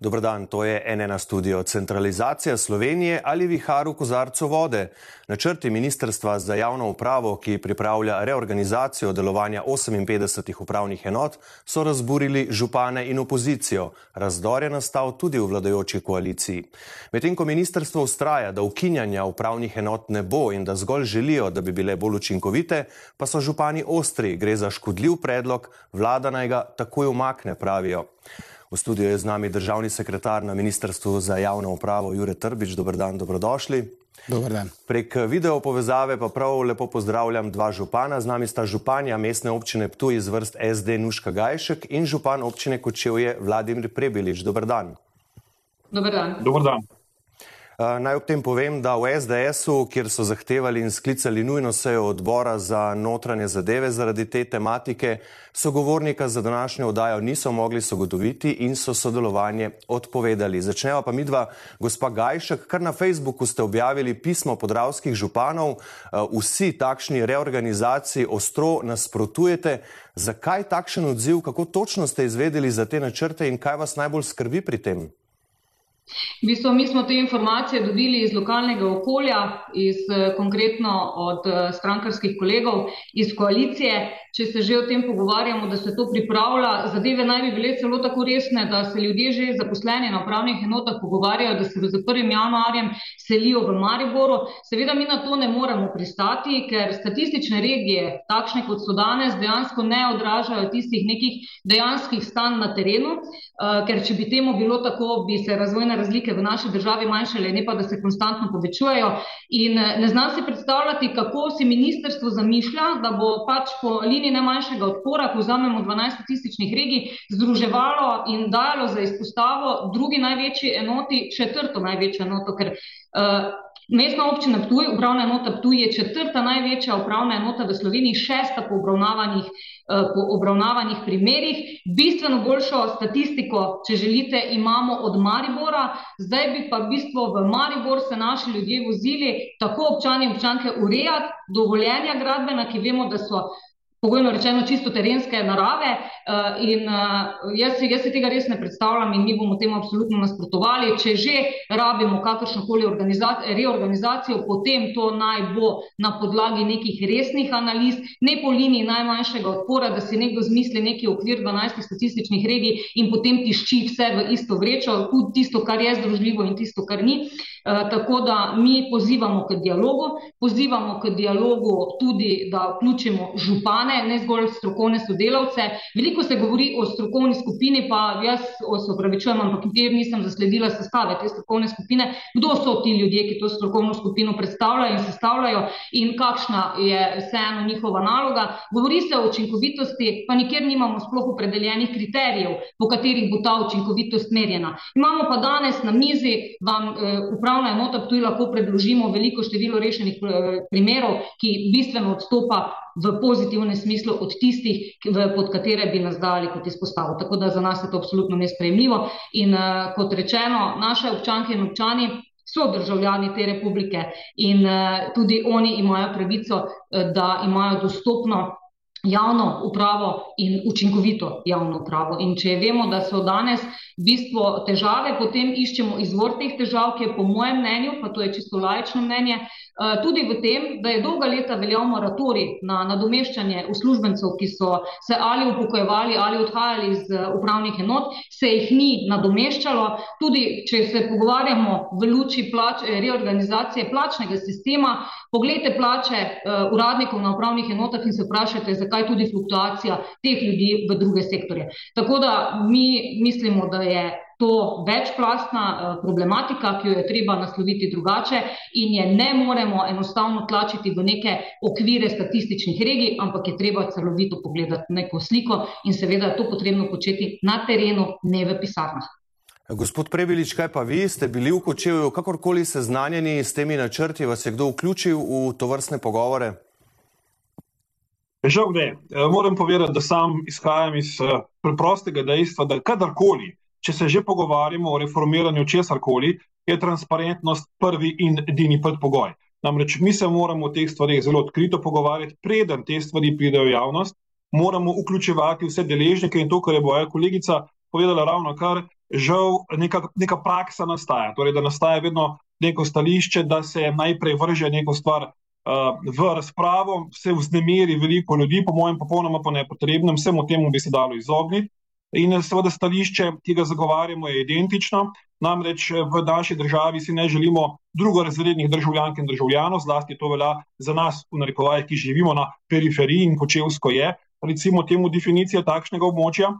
Dobrodan, to je NN studio. Centralizacija Slovenije ali vihar v kozarcu vode. Načrti Ministrstva za javno upravo, ki pripravlja reorganizacijo delovanja 58 upravnih enot, so razburili župane in opozicijo. Razdor je nastal tudi v vladajoči koaliciji. Medtem ko ministrstvo ustraja, da ukinjanja upravnih enot ne bo in da zgolj želijo, da bi bile bolj učinkovite, pa so župani ostri, gre za škodljiv predlog, vlada naj ga takoj umakne, pravijo. V studiu je z nami državni sekretar na Ministrstvu za javno upravo Jure Trbič. Dobr dan, dobrodošli. Dobar dan. Prek video povezave pa prav lepo pozdravljam dva župana. Z nami sta županja mestne občine Ptuj iz vrst SD Nuška Gajšek in župan občine Kočevje Vladimir Prebilič. Dobr dan. Dobar dan. Dobar dan. Uh, naj ob tem povem, da v SDS-u, kjer so zahtevali in sklicali nujno sejo odbora za notranje zadeve zaradi te tematike, sogovornika za današnjo oddajo niso mogli sogotoviti in so sodelovanje odpovedali. Začneva pa midva, gospa Gajšek, kar na Facebooku ste objavili pismo podravskih županov, uh, vsi takšni reorganizaciji ostro nasprotujete. Zakaj takšen odziv, kako točno ste izvedeli za te načrte in kaj vas najbolj skrbi pri tem? V bistvu, mi smo te informacije dobili iz lokalnega okolja, iz, konkretno od strankarskih kolegov, iz koalicije. Če se že o tem pogovarjamo, da se to pripravlja, zadeve naj bi bile celo tako resne, da se ljudje že zaposleni na upravnih enotah pogovarjajo, da se z 1. januarjem selijo v Mariboru. Seveda mi na to ne moremo pristati, ker statistične regije, takšne kot so danes, dejansko ne odražajo tistih nekih dejanskih stanj na terenu, ker če bi temu bilo tako, bi se razvojne razlike v naši državi manjšale, ne pa da se konstantno povečujejo. In ne znam si predstavljati, kako si ministrstvo zamišlja, da bo pač po liniji najmanjšega odpora, ko vzamemo 12 statističnih regij, združevalo in dajalo za izpostavo drugi največji enoti četrto največjo enoto, ker uh, Mestna občina Ptuj, upravna enota Ptuj je četrta največja upravna enota v Sloveniji, šesta po obravnavanih, po obravnavanih primerih, bistveno boljšo statistiko, če želite, imamo od Maribora, zdaj bi pa v bistvu v Maribor se naši ljudje vozili, tako občani občanke urejati dovoljenja gradbena, ki vemo, da so pogojno rečeno čisto terenske narave in jaz, jaz si tega res ne predstavljam in mi bomo temu absolutno nasprotovali, če že rabimo kakršnokoli reorganizacijo, potem to naj bo na podlagi nekih resnih analiz, ne po liniji najmanjšega odpora, da si nekdo izmisli neki okvir dvanajstih statističnih regij in potem tišči vse v isto vrečo, tudi tisto, kar je združljivo in tisto, kar ni. Tako da mi pozivamo k dialogu, pozivamo k dialogu tudi, da vključimo župane, ne zgolj strokovne sodelavce. Veliko se govori o strokovni skupini, pa jaz se opravičujem, ampak nikjer nisem zasledila sestave te strokovne skupine. Kdo so ti ljudje, ki to strokovno skupino predstavljajo in sestavljajo in kakšna je vseeno njihova naloga. Govori se o učinkovitosti, pa nikjer nimamo sploh opredeljenih kriterijev, po katerih bo ta učinkovitost merjena. Imamo pa danes na mizi vam upravna enota Ptuj lahko predložimo veliko število rešenih primerov, ki bistveno odstopa v pozitivnem smislu od tistih, pod katere bi nas dali kot izpostavo. Tako da za nas je to absolutno nesprejemljivo. In kot rečeno, naše občanke in občani so državljani te republike in tudi oni imajo pravico, da imajo dostopno javno upravo in učinkovito javno upravo. In če vemo, da so danes v bistvu težave, potem iščemo izvor teh težav, ki je po mojem mnenju, pa to je čisto laično mnenje, tudi v tem, da je dolga leta veljal moratorij na nadomeščanje uslužbencev, ki so se ali upokojevali ali odhajali iz upravnih enot, se jih ni nadomeščalo. Tudi če se pogovarjamo v luči plač, reorganizacije plačnega sistema, poglejte plače uradnikov na upravnih enotah in se vprašajte, zakaj tudi fluktuacija teh ljudi v druge sektorje. Tako da mi mislimo, da je to večplastna problematika, ki jo je treba nasloviti drugače in je ne moremo enostavno tlačiti v neke okvire statističnih regij, ampak je treba celovito pogledati neko sliko in seveda je to potrebno početi na terenu, ne v pisarnah. Gospod Prebilič, kaj pa vi? Ste bili v Kočevju kakorkoli seznanjeni s temi načrti? Vas je kdo vključil v tovrstne pogovore? Žal ne. Moram povedati, da sam izhajam iz preprostega dejstva, da kadarkoli, če se že pogovarjamo o reformiranju česarkoli, je transparentnost prvi in edini predpogoj. Namreč mi se moramo o teh stvarih zelo odkrito pogovarjati, preden te stvari pridejo v javnost, moramo vključevati vse deležnike in to, kar je moja kolegica povedala ravno kar, žal neka, neka praksa nastaja. Torej, da nastaja vedno neko stališče, da se najprej vrže neko stvar v razpravo, se vznemiri veliko ljudi, po mojem, popolnoma po nepotrebnem, vsemu temu bi se dalo izogniti. In seveda stališče, ki ga zagovarjamo, je identično. Namreč v naši državi si ne želimo drugorazrednih državljank in državljanov, zlasti to velja za nas, v narekovaj, ki živimo na periferiji in počevsko je, recimo temu definicija takšnega območja.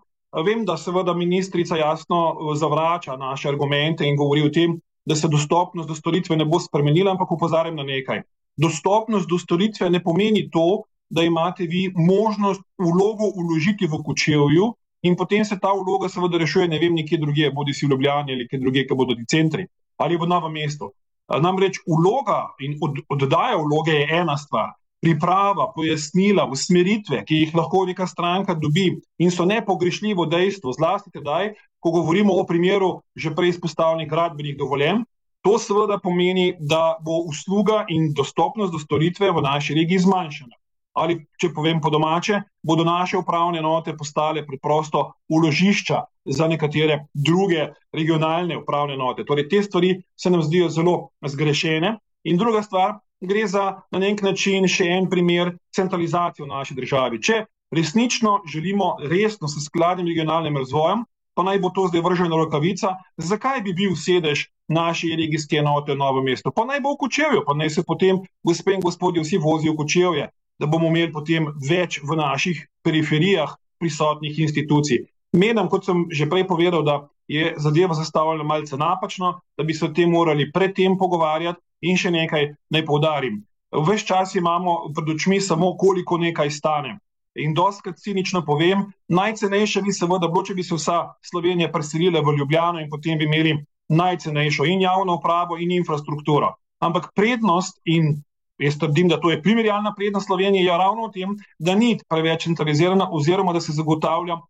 Vem, da seveda ministrica jasno zavrača naše argumente in govori o tem, da se dostopnost do storitve ne bo spremenila, ampak upozarjam na nekaj. Dostopnost do storitve ne pomeni to, da imate vi možnost vlogo uložiti v kočevju, in potem se ta vloga seveda rešuje, ne vem, nekje drugje, bodi si v Ljubljani ali kje drugje, ki bodo ti centri ali v novem mestu. Namreč vloga in od, oddaja vloge je ena stvar. Priprava, pojasnila, usmeritve, ki jih lahko neka stranka dobi in so nepogrešljivo dejstvo, zlasti tedaj, ko govorimo o primeru že prej izpostavljenih gradbenih dovoljenj, to seveda pomeni, da bo usluga in dostopnost do storitve v naši regiji zmanjšana ali če povem po domače, bodo naše upravne enote postale preprosto uložišča za nekatere druge regionalne upravne enote. Torej, te stvari se nam zdijo zelo zgrešene. In druga stvar, gre za na nek način še en primer centralizacije v naši državi. Če resnično želimo resno s skladnim regionalnim razvojem, pa naj bo to zdaj vržena rokavica, zakaj bi bil sedež naše regijske enote v novem mestu? Pa naj bo v Kočevju, pa naj se potem, gospe in gospodje, vsi vozijo v Kočevje da bomo imeli potem več v naših periferijah prisotnih institucij. Menim, kot sem že prej povedal, da je zadeva zastavljena malce napačno, da bi se o tem morali predtem pogovarjati in še nekaj naj povdarim. Ves čas imamo pred očmi samo, koliko nekaj stane. In doskrat cinično povem, najcenejše bi seveda bilo, če bi se vsa Slovenija preselila v Ljubljano in potem bi imeli najcenejšo in javno upravo in infrastrukturo. Ampak prednost in Jaz trdim, da to je primerjalna prednost Slovenije, je ravno v tem, da ni preveč centralizirana, oziroma da se zagotavlja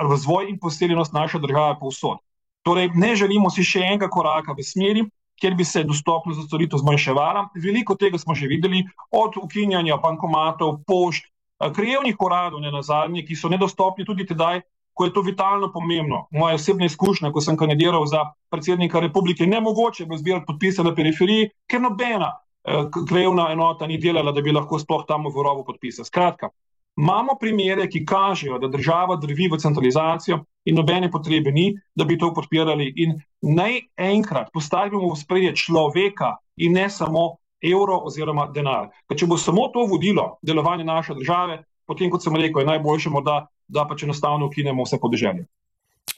razvoj in poseljenost naše države povsod. Torej, ne želimo si še enega koraka v smeri, kjer bi se dostopnost za storitev zmanjševala. Veliko tega smo že videli, od ukinjanja bankomatov, pošt, krajevnih uradov, ne na zadnje, ki so nedostopni tudi tedaj, ko je to vitalno pomembno. Moja osebna izkušnja, ko sem kandidiral za predsednika republike, ne mogoče bo zbirati podpise na periferiji, ker nobena Eh, krajevna enota ni delala, da bi lahko sploh tam v robu podpisal. Skratka, imamo primere, ki kažejo, da država drvi v centralizacijo in nobene potrebe ni, da bi to podpirali. In naj enkrat postavimo v spredje človeka in ne samo evro oziroma denar. Ker če bo samo to vodilo delovanje naše države, potem, kot sem rekel, je najboljše morda, da pač enostavno ukinemo vse podeželje.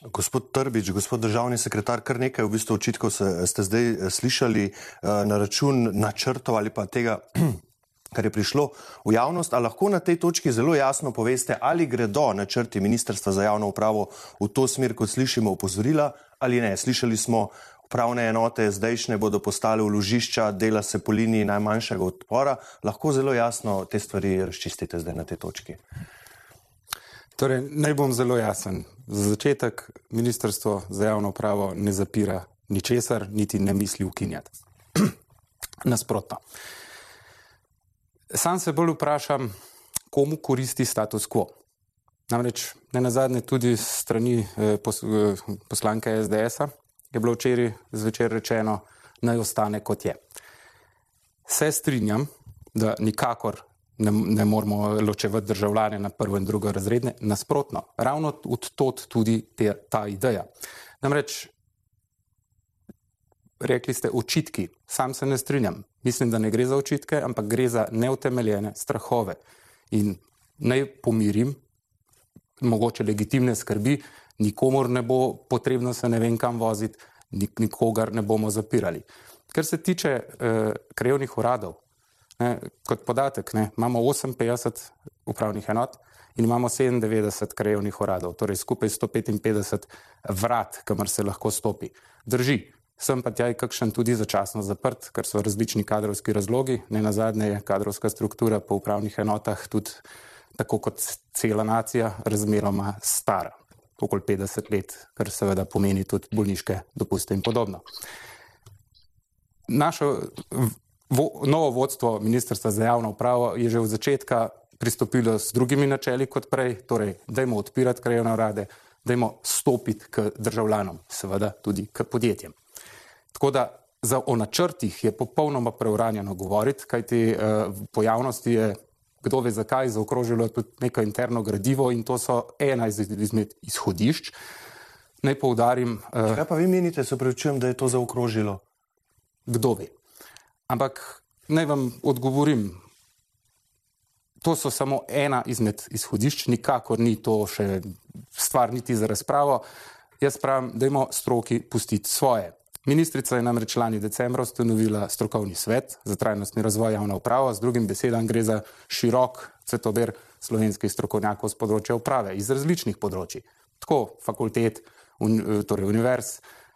Gospod Trbič, gospod državni sekretar, kar nekaj v bistvu očitkov ste zdaj eh, slišali eh, na račun načrtov ali pa tega, kar je prišlo v javnost. A lahko na tej točki zelo jasno poveste, ali gredo načrti Ministrstva za javno upravo v to smer, kot slišimo upozorila ali ne. Slišali smo, upravne enote zdajšnje bodo postale vložišča, dela se po liniji najmanjšega odpora. Lahko zelo jasno te stvari razčistite zdaj na tej točki. Torej, naj bom zelo jasen. Za začetek, Ministrstvo za javno upravo ne zapira ničesar, niti ne misli ukinjati. Nasprotno. Sam se bolj vprašam, komu koristi status quo. Namreč, ne na zadnje, tudi strani eh, pos, eh, poslanke SDS-a je bilo včeraj zvečer rečeno, naj ostane kot je. Se strinjam, da nikakor ne, ne moramo ločevati državljane na prvo in drugo razredne. Nasprotno, ravno od tod tudi te, ta ideja. Namreč, rekli ste očitki, sam se ne strinjam. Mislim, da ne gre za očitke, ampak gre za neutemeljene strahove. In naj pomirim, mogoče legitimne skrbi, nikomor ne bo potrebno se ne vem kam voziti, nikogar ne bomo zapirali. Kar se tiče eh, krajevnih uradov, Ne, kot podatek, ne, imamo 58 upravnih enot in imamo 97 krajevnih uradov, torej skupaj 155 vrat, kamor se lahko stopi. Drži, sem pa tjaj kakšen tudi začasno zaprt, ker so različni kadrovski razlogi. Ne na zadnje je kadrovska struktura po upravnih enotah tudi, tako kot cela nacija, razmeroma stara, okoli 50 let, kar seveda pomeni tudi bolniške dopuste in podobno. Našo vo, novo vodstvo Ministrstva za javno upravo je že od začetka pristopilo s drugimi načeli kot prej, torej dajmo odpirati krajevne urade, dajmo stopiti k državljanom, seveda tudi k podjetjem. Tako da za o načrtih je popolnoma preuranjeno govoriti, kajti eh, po javnosti je kdo ve zakaj zaokrožilo tudi neko interno gradivo in to so ena izmed izhodišč. Naj poudarim. Uh, Kaj pa vi menite, se pravičujem, da je to zaokrožilo? Kdo ve. Ampak naj vam odgovorim. To so samo ena izmed izhodišč, nikakor ni to še stvar niti za razpravo. Jaz pravim, da imamo stroki pustiti svoje. Ministrica je namreč lani decembra ustanovila strokovni svet za trajnostni razvoj javne uprave, z drugim besedam gre za širok cvetober slovenskih strokovnjakov z področja uprave iz različnih področji, tako fakultet, un, torej univerz,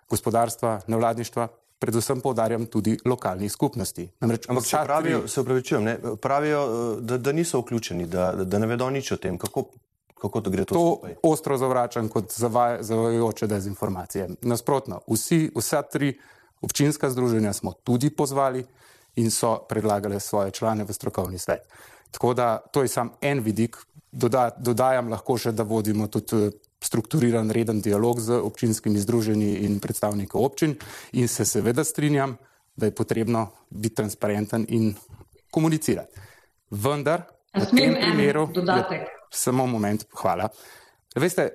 gospodarstva, nevladništva, predvsem poudarjam tudi lokalnih skupnosti. Namreč, Ampak se pravijo, se upravičujem, ne, pravijo da, da niso vključeni, da, da ne vedo nič o tem, kako Kako to gre to? To skupaj? ostro zavračam kot zavajajoče dezinformacije. Nasprotno, vsi, vsa tri občinska združenja smo tudi pozvali in so predlagali svoje člane v strokovni svet. Tako da to je sam en vidik. Doda, dodajam lahko še, da vodimo tudi eh, strukturiran, reden dialog z občinskimi združenji in predstavniki občin in se seveda strinjam, da je potrebno biti transparenten in komunicirati. Vendar, v tem primeru. Dodatek samo moment, hvala. Veste,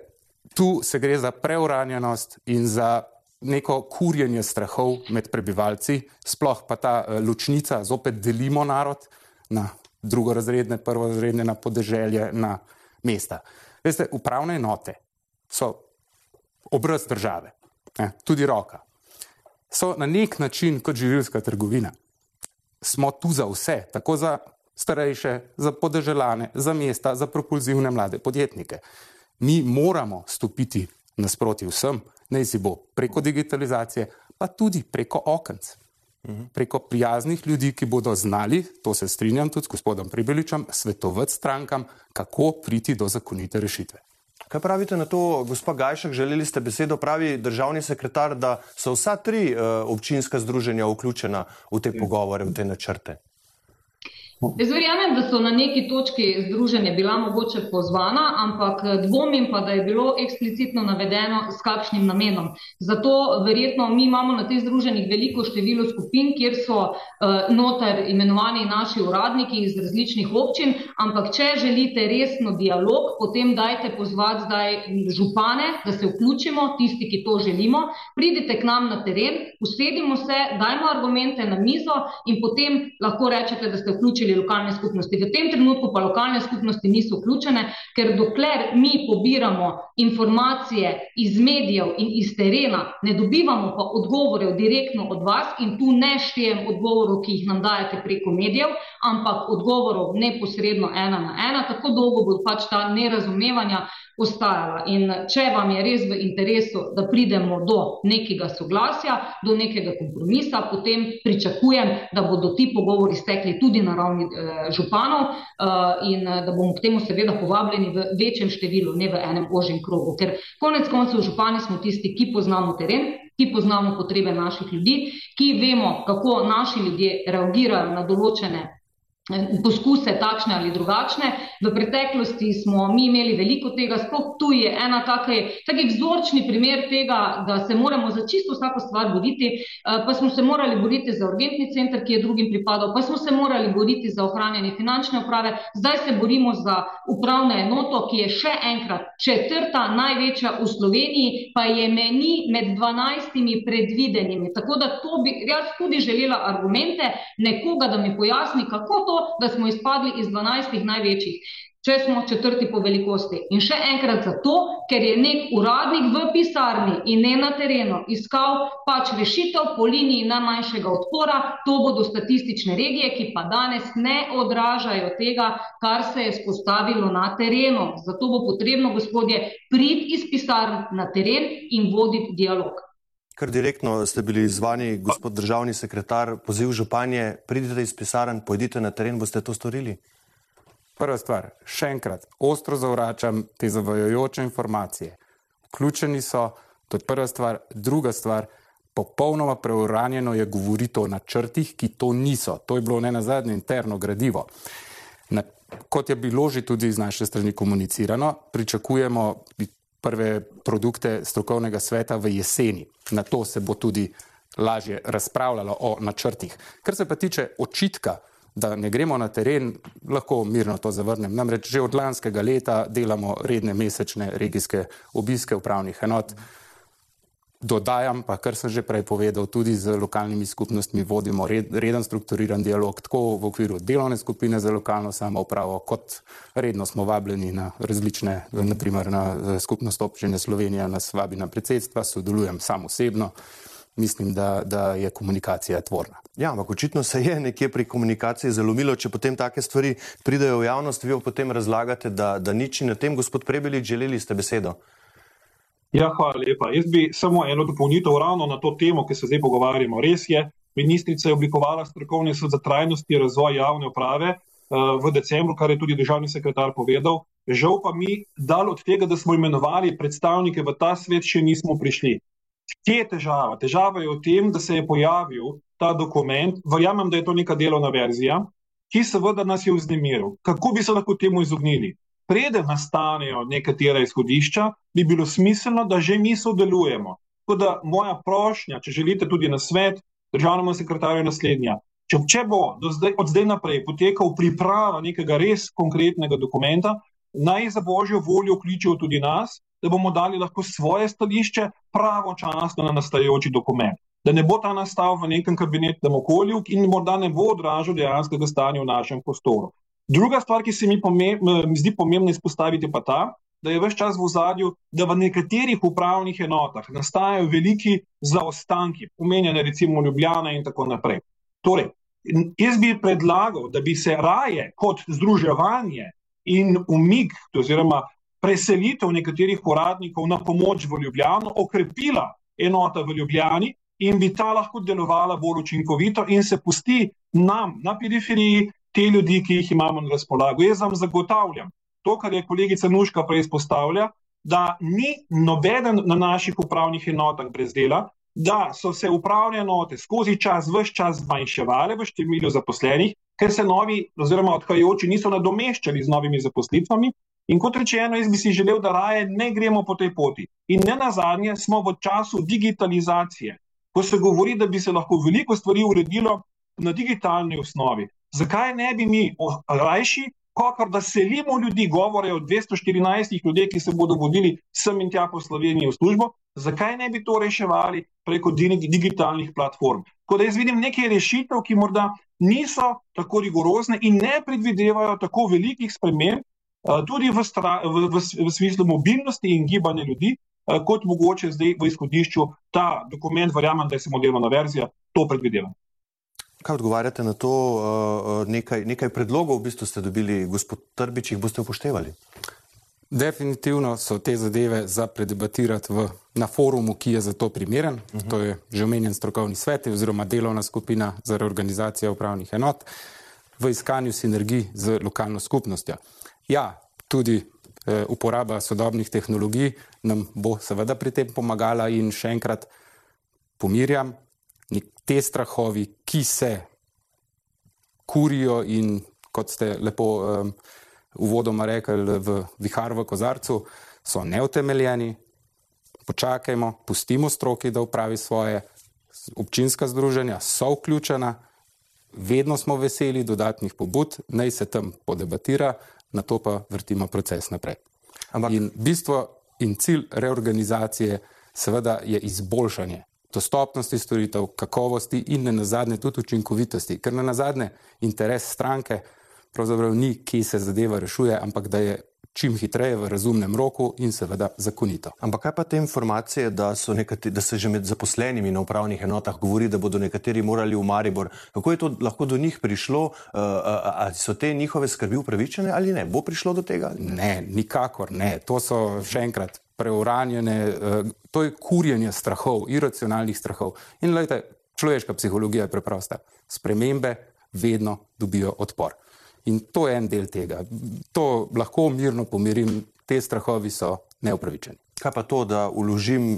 tu se gre za preuranjenost in za neko kurjenje strahov med prebivalci, sploh pa ta uh, ločnica, zopet delimo narod na drugorazredne, prvorazredne, na podeželje, na mesta. Veste, upravne enote so obraz države, ne, tudi roka. So na nek način kot živilska trgovina. Smo tu za vse, tako za starejše, za podeželane, za mesta, za propulzivne mlade podjetnike. Mi moramo stopiti nasproti vsem, naj si bo preko digitalizacije, pa tudi preko okenc. Preko prijaznih ljudi, ki bodo znali, to se strinjam tudi s gospodom Pribeličem, svetovati strankam, kako priti do zakonite rešitve. Kaj pravite na to, gospod Gajšek, želeli ste besedo, pravi državni sekretar, da so vsa tri uh, občinska združenja vključena v te pogovore, v te načrte? Jaz verjamem, da so na neki točki združenja bila mogoče pozvana, ampak dvomim pa, da je bilo eksplicitno navedeno s kakšnim namenom. Zato verjetno mi imamo na teh združenjih veliko število skupin, kjer so uh, noter imenovani naši uradniki iz različnih občin, ampak če želite resno dialog, potem dajte pozvati zdaj župane, da se vključimo, tisti, ki to želimo, pridite k nam na teren, usedimo se, dajmo argumente na mizo in potem lahko rečete, da ste vključili vključili lokalne skupnosti. V tem trenutku pa lokalne skupnosti niso vključene, ker dokler mi pobiramo informacije iz medijev in iz terena, ne dobivamo pa odgovorov direktno od vas in tu ne štejem odgovorov, ki jih nam dajete preko medijev, ampak odgovorov neposredno ena na ena, tako dolgo bo pač ta nerazumevanja ostajala. In če vam je res v interesu, da pridemo do nekega soglasja, do nekega kompromisa, potem pričakujem, da bodo ti pogovori stekli tudi na ravni eh, županov eh, in da bomo k temu seveda povabljeni v večjem številu, ne v enem ožjem krogu. Ker konec koncev župani smo tisti, ki poznamo teren, ki poznamo potrebe naših ljudi, ki vemo, kako naši ljudje reagirajo na določene poskuse takšne ali drugačne. V preteklosti smo mi imeli veliko tega, sploh tu je ena taki, taki vzorčni primer tega, da se moramo za čisto vsako stvar boriti, eh, pa smo se morali boriti za urgentni center, ki je drugim pripadal, pa smo se morali boriti za ohranjanje finančne uprave, zdaj se borimo za upravno enoto, ki je še enkrat četrta največja v Sloveniji, pa je meni med dvanajstimi predvidenimi. Tako da to bi jaz tudi želela argumente nekoga, da mi pojasni, kako to, da smo izpadli iz 12 največjih, če smo četrti po velikosti. In še enkrat zato, ker je nek uradnik v pisarni in ne na terenu iskal pač rešitev po liniji najmanjšega odpora, to bodo statistične regije, ki pa danes ne odražajo tega, kar se je spostavilo na terenu. Zato bo potrebno, gospodje, priti iz pisarn na teren in voditi dialog. Kar direktno ste bili izvani, gospod državni sekretar, poziv županje, pridite iz pisarn, pojdite na teren, boste to storili? Prva stvar, še enkrat, ostro zavračam te zavajojoče informacije. Vključeni so, to je prva stvar. Druga stvar, Popolnoma preuranjeno je govoriti o načrtih, ki to niso. To je bilo ne na zadnje interno gradivo. Na, kot je bilo že tudi z naše strani komunicirano, pričakujemo prve produkte strokovnega sveta v jeseni. Na to se bo tudi lažje razpravljalo o načrtih. Kar se pa tiče očitka, da ne gremo na teren, lahko mirno to zavrnem. Namreč že od lanskega leta delamo redne mesečne regijske obiske upravnih enot. Dodajam pa, kar sem že prej povedal, tudi z lokalnimi skupnostmi vodimo red, reden strukturiran dialog, tako v okviru delovne skupine za lokalno samoupravo, kot redno smo vabljeni na različne, naprimer na skupnost občine Slovenija, nas vabi na predsedstva, sodelujem sam osebno mislim, da, da je komunikacija tvorna. Ja, ampak očitno se je nekje pri komunikaciji zalomilo, če potem take stvari pridejo v javnost, vi potem razlagate, da, da nič ni na tem, gospod Prebelič, želeli ste besedo. Ja, hvala lepa. Jaz bi samo eno dopolnitev ravno na to temo, ki se zdaj pogovarjamo. Res je, ministrica je oblikovala strokovni svet za trajnost in razvoj javne uprave uh, v decembru, kar je tudi državni sekretar povedal. Žal pa mi, dal od tega, da smo imenovali predstavnike v ta svet, še nismo prišli. Kje je težava? Težava je v tem, da se je pojavil ta dokument, verjamem, da je to neka delovna verzija, ki seveda nas je vznemiril. Kako bi se lahko temu izognili? Preden nastanejo nekatera izhodišča, bi bilo smiselno, da že mi sodelujemo. Tako da moja prošnja, če želite tudi na svet, državnemu sekretarju je naslednja. Če, če bo zdaj, od zdaj naprej potekal priprava nekega res konkretnega dokumenta, naj za božjo voljo vključijo tudi nas, da bomo dali lahko svoje stališče pravočasno na nastajajoči dokument. Da ne bo ta nastal v nekem kabinetnem okolju in morda ne bo odražal dejanskega stanja v našem prostoru. Druga stvar, ki se mi, mi zdi pomembna izpostaviti, pa ta, da je vse čas v zadju, da v nekaterih upravnih enotah nastajajo veliki zaostanki, omenjene recimo Ljubljana in tako naprej. Torej, jaz bi predlagal, da bi se raje kot združevanje in umik, oziroma preselitev nekaterih uradnikov na pomoč v Ljubljano, okrepila enota v Ljubljani in bi ta lahko delovala bolj učinkovito in se pusti nam na periferiji te ljudi, ki jih imamo na razpolago. Jaz vam zagotavljam to, kar je kolegica Nuška prej izpostavlja, da ni nobeden na naših upravnih enotah brez dela, da so se upravne enote skozi čas, vse čas zmanjševale v številu zaposlenih, ker se novi, oziroma odhajajoči, niso nadomeščali z novimi zaposlitvami, In kot rečeno, jaz bi si želel, da raje ne gremo po tej poti. In ne na zadnje, smo v času digitalizacije, ko se govori, da bi se lahko veliko stvari uredilo na digitalni osnovi. Zakaj ne bi mi rajši, kakor da selimo ljudi, govore o 214 ljudeh, ki se bodo vodili sem in tja po Sloveniji v službo, zakaj ne bi to reševali preko digitalnih platform? Tako da jaz vidim nekaj rešitev, ki morda niso tako rigorozne in ne predvidevajo tako velikih sprememb, Eh, tudi v, stra, v, v, v smislu mobilnosti in gibanja ljudi, eh, kot mogoče zdaj v izhodišču ta dokument, verjamem, da je samo delovna verzija, to predvideva. Kaj odgovarjate na to? Eh, nekaj, nekaj predlogov v bistvu ste dobili, gospod Trbič, jih boste upoštevali? Definitivno so te zadeve za predebatirati v, na forumu, ki je za to primeren. Uh -huh. To je že omenjen strokovni svet oziroma delovna skupina za reorganizacijo upravnih enot v iskanju sinergij z lokalno skupnostjo. Ja, tudi eh, uporaba sodobnih tehnologij nam bo seveda pri tem pomagala in še enkrat pomirjam, te strahovi, ki se kurijo in kot ste lepo um, uvodoma rekli v vihar v kozarcu, so neutemeljeni. Počakajmo, pustimo stroki, da upravi svoje. Občinska združenja so vključena, vedno smo veseli dodatnih pobud, naj se tam podebatira, na to pa vrtimo proces naprej. Ampak... In bistvo in cilj reorganizacije seveda je izboljšanje dostopnosti storitev, kakovosti in ne nazadnje tudi učinkovitosti, ker ne nazadnje interes stranke pravzaprav ni, ki se zadeva rešuje, ampak da je čim hitreje v razumnem roku in seveda zakonito. Ampak kaj pa te informacije, da, nekati, da se že med zaposlenimi na upravnih enotah govori, da bodo nekateri morali v Maribor? Kako je to lahko do njih prišlo? Ali so te njihove skrbi upravičene ali ne? Bo prišlo do tega? Ne? ne, nikakor ne. To so še enkrat preuranjene, to je kurjenje strahov, iracionalnih strahov. In gledajte, človeška psihologija je preprosta. Spremembe vedno dobijo odpor. In to je en del tega. To lahko mirno pomirim, te strahovi so neupravičeni. Kaj pa to, da uložim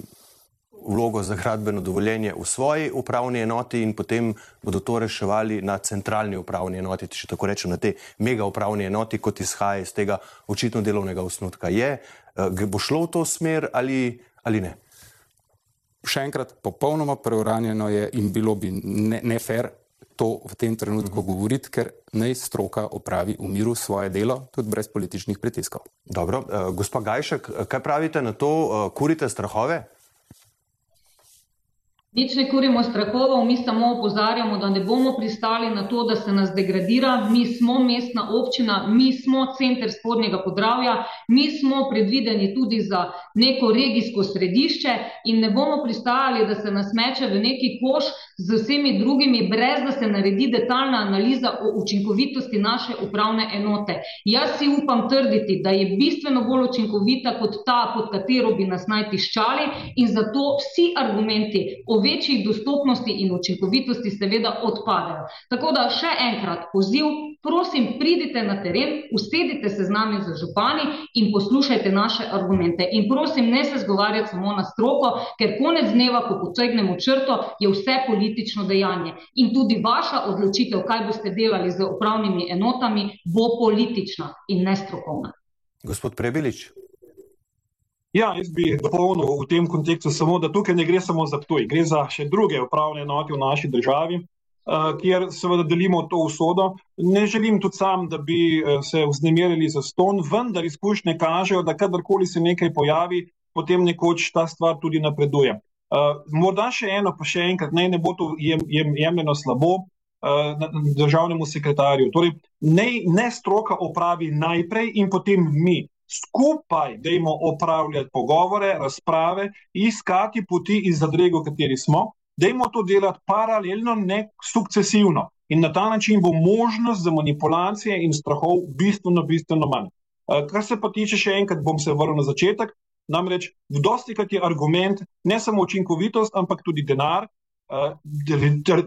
vlogo za gradbeno dovoljenje v svoji upravni enoti in potem bodo to reševali na centralni upravni enoti, če tako rečem, na tej mega upravni enoti, kot izhaja iz tega očitno delovnega osnutka. Je, bo šlo v to smer ali, ali ne? Še enkrat, popolnoma preuranjeno je in bilo bi nefer ne to v tem trenutku mhm. govoriti, ker naj stroka opravi v miru svoje delo, tudi brez političnih pritiskov. Dobro, uh, gospa Gajšek, kaj pravite na to, uh, kurite strahove? Nič ne kurimo strahovov, mi samo opozarjamo, da ne bomo pristali na to, da se nas degradira. Mi smo mestna občina, mi smo center spodnjega podravja, mi smo predvideni tudi za neko regijsko središče in ne bomo pristajali, da se nas meče v neki koš z vsemi drugimi, brez da se naredi detaljna analiza o učinkovitosti naše upravne enote. Jaz si upam trditi, da je bistveno bolj učinkovita kot ta, pod katero bi nas naj tiščali in zato vsi argumenti o večji dostopnosti in učinkovitosti seveda odpadejo. Tako da še enkrat poziv, prosim, pridite na teren, usedite se z nami za župani in poslušajte naše argumente. In prosim, ne se zgovarjati samo na stroko, ker konec dneva, ko potegnemo črto, je vse politično dejanje. In tudi vaša odločitev, kaj boste delali z upravnimi enotami, bo politična in ne strokovna. Gospod Prebilič. Ja, jaz bi dopolnil v tem kontekstu samo, da tukaj ne gre samo za to, gre za še druge upravne enote v naši državi, uh, kjer seveda delimo to usodo. Ne želim tudi sam, da bi uh, se vznemirili za ston, vendar izkušnje kažejo, da kadarkoli se nekaj pojavi, potem nekoč ta stvar tudi napreduje. Uh, morda še eno, pa še enkrat, naj ne bo to jem, jem, jemljeno slabo uh, državnemu sekretarju. Torej, ne, ne stroka opravi najprej in potem mi skupaj dajmo opravljati pogovore, razprave, iskati poti iz zadrega, v kateri smo, dajmo to delati paralelno, ne sukcesivno. In na ta način bo možnost za manipulacije in strahov bistveno, bistveno manj. Eh, kar se pa tiče, še enkrat bom se vrnil na začetek, namreč dosti krat je argument ne samo učinkovitost, ampak tudi denar. Eh,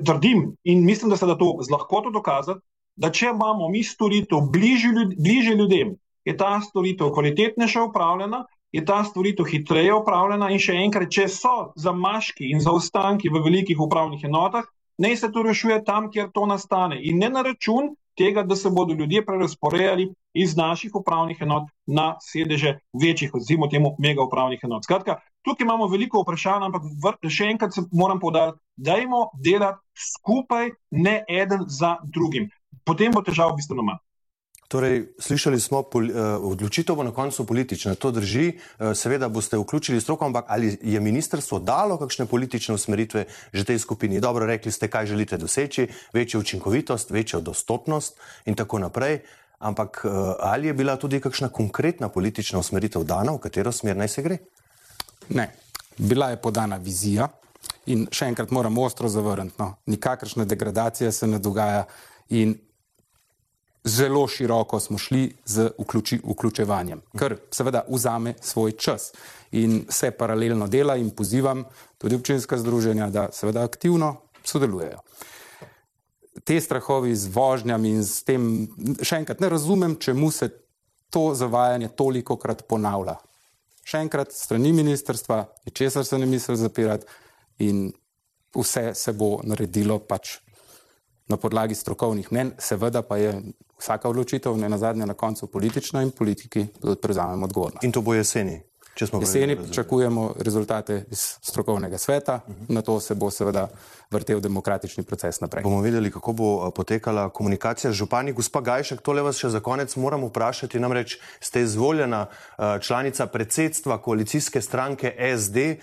trdim in mislim, da se da to z lahkoto dokazati, da če imamo mi storitev bliže ljudem, je ta storitev kvalitetnejša upravljena, je ta storitev hitreje upravljena in še enkrat, če so zamaški in zaostanki v velikih upravnih enotah, naj se to rešuje tam, kjer to nastane in ne na račun tega, da se bodo ljudje prerasporejali iz naših upravnih enot na sedeže večjih, odzimo temu mega upravnih enot. Skratka, tukaj imamo veliko vprašanj, ampak še enkrat moram povdariti, dajmo delati skupaj, ne eden za drugim. Potem bo težav bistveno manj. Torej, slišali smo, pol, uh, odločitev bo na koncu politična. To drži, uh, seveda boste vključili stroko, ampak ali je ministrstvo dalo kakšne politične usmeritve že tej skupini? Dobro, rekli ste, kaj želite doseči, večjo učinkovitost, večjo dostopnost in tako naprej. Ampak uh, ali je bila tudi kakšna konkretna politična usmeritev dana, v katero smer naj se gre? Ne, bila je podana vizija in še enkrat moram ostro zavrniti. No. Nikakršna degradacija se ne dogaja in zelo široko smo šli z vključi, vključevanjem, kar seveda vzame svoj čas in se paralelno dela in pozivam tudi občinska združenja, da seveda aktivno sodelujejo. Te strahovi z vožnjami in s tem, še enkrat ne razumem, čemu se to zavajanje toliko krat ponavlja. Še enkrat, strani ministrstva, ničesar se ne misli zapirati in vse se bo naredilo pač na podlagi strokovnih mnen, seveda pa je vsaka odločitev ne na zadnje na koncu politična in politiki prevzamemo odgovornost. In to bo jeseni? Jeseni pričakujemo rezultate iz strokovnega sveta, uh -huh. na to se bo seveda vrtel demokratični proces naprej. Bomo videli, kako bo potekala komunikacija z župani. Gospa Gajšek, tole vas še za konec moram vprašati, namreč ste izvoljena članica predsedstva koalicijske stranke SD,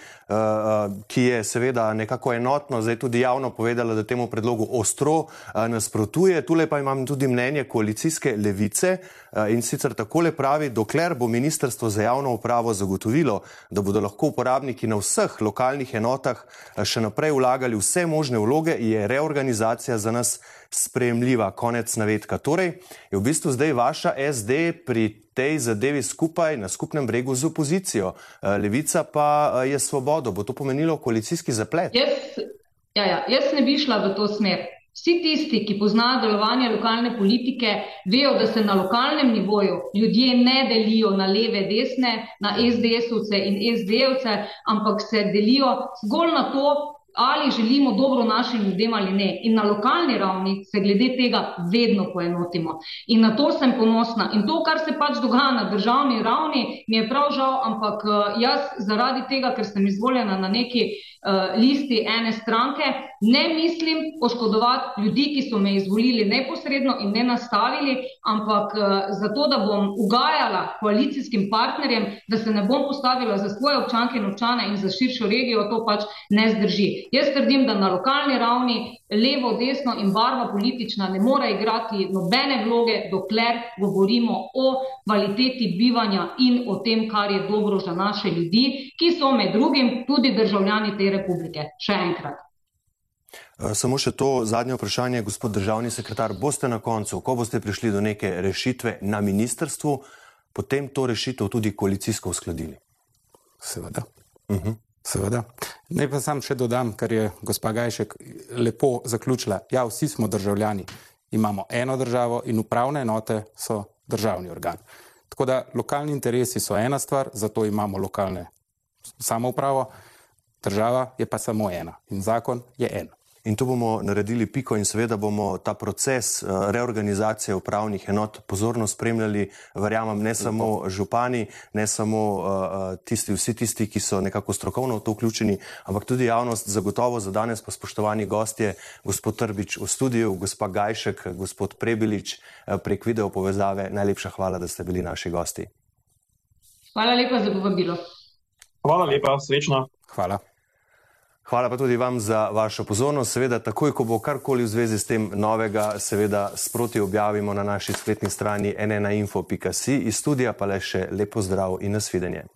ki je seveda nekako enotno, zdaj tudi javno povedala, da temu predlogu ostro nasprotuje. Tule pa imam tudi mnenje koalicijske levice in sicer takole pravi, dokler bo Ministrstvo za javno upravo zagotovilo, da bodo lahko uporabniki na vseh lokalnih enotah še naprej vlagali vse možne vloge, je reorganizacija za nas sprejemljiva. Konec navedka. Torej, je v bistvu zdaj vaša SD pri tej zadevi skupaj na skupnem bregu z opozicijo. Eh, Levica pa eh, je svobodo. Bo to pomenilo koalicijski zaplet? Jaz, ja, ja, jaz ne bi šla v to smer. Vsi tisti, ki poznajo delovanje lokalne politike, vejo, da se na lokalnem nivoju ljudje ne delijo na leve, desne, na SDS-ovce in SD-ovce, ampak se delijo zgolj na to, ali želimo dobro našim ljudem ali ne. In na lokalni ravni se glede tega vedno poenotimo. In na to sem ponosna. In to, kar se pač dogaja na državni ravni, mi je prav žal, ampak eh, jaz zaradi tega, ker sem izvoljena na neki uh, listi ene stranke, ne mislim poškodovati ljudi, ki so me izvolili neposredno in ne nastavili, ampak uh, zato, da bom ugajala koalicijskim partnerjem, da se ne bom postavila za svoje občanke in občane in za širšo regijo, to pač ne zdrži. Jaz trdim, da na lokalni ravni levo, desno in barva politična ne more igrati nobene vloge, dokler govorimo o kvaliteti bivanja in o tem, kar je dobro za naše ljudi, ki so med drugim tudi državljani te republike. Še enkrat. Eh, samo še to zadnje vprašanje, gospod državni sekretar. Boste na koncu, ko boste prišli do neke rešitve na ministrstvu, potem to rešitev tudi koalicijsko uskladili? Seveda. Uh mhm. -huh. Seveda. Naj pa sam še dodam, kar je gospa Gajšek lepo zaključila. Ja, vsi smo državljani, imamo eno državo in upravne enote so državni organ. Tako da lokalni interesi so ena stvar, zato imamo lokalne samoupravo, država je pa samo ena in zakon je en. In tu bomo naredili piko in seveda bomo ta proces eh, reorganizacije upravnih enot pozorno spremljali, verjamem, ne samo župani, ne samo uh, tisti, vsi tisti, ki so nekako strokovno v to vključeni, ampak tudi javnost zagotovo za danes pa spoštovani gostje, gospod Trbič v studiu, gospa Gajšek, gospod Prebilič prek video povezave. Najlepša hvala, da ste bili naši gosti. Hvala lepa za povabilo. Hvala lepa, srečno. Hvala. Hvala pa tudi vam za vašo pozornost. Seveda, takoj, ko bo karkoli v zvezi s tem novega, seveda sproti objavimo na naši spletni strani nnainfo.si. Iz studija pa le še lepo zdrav in nasvidenje.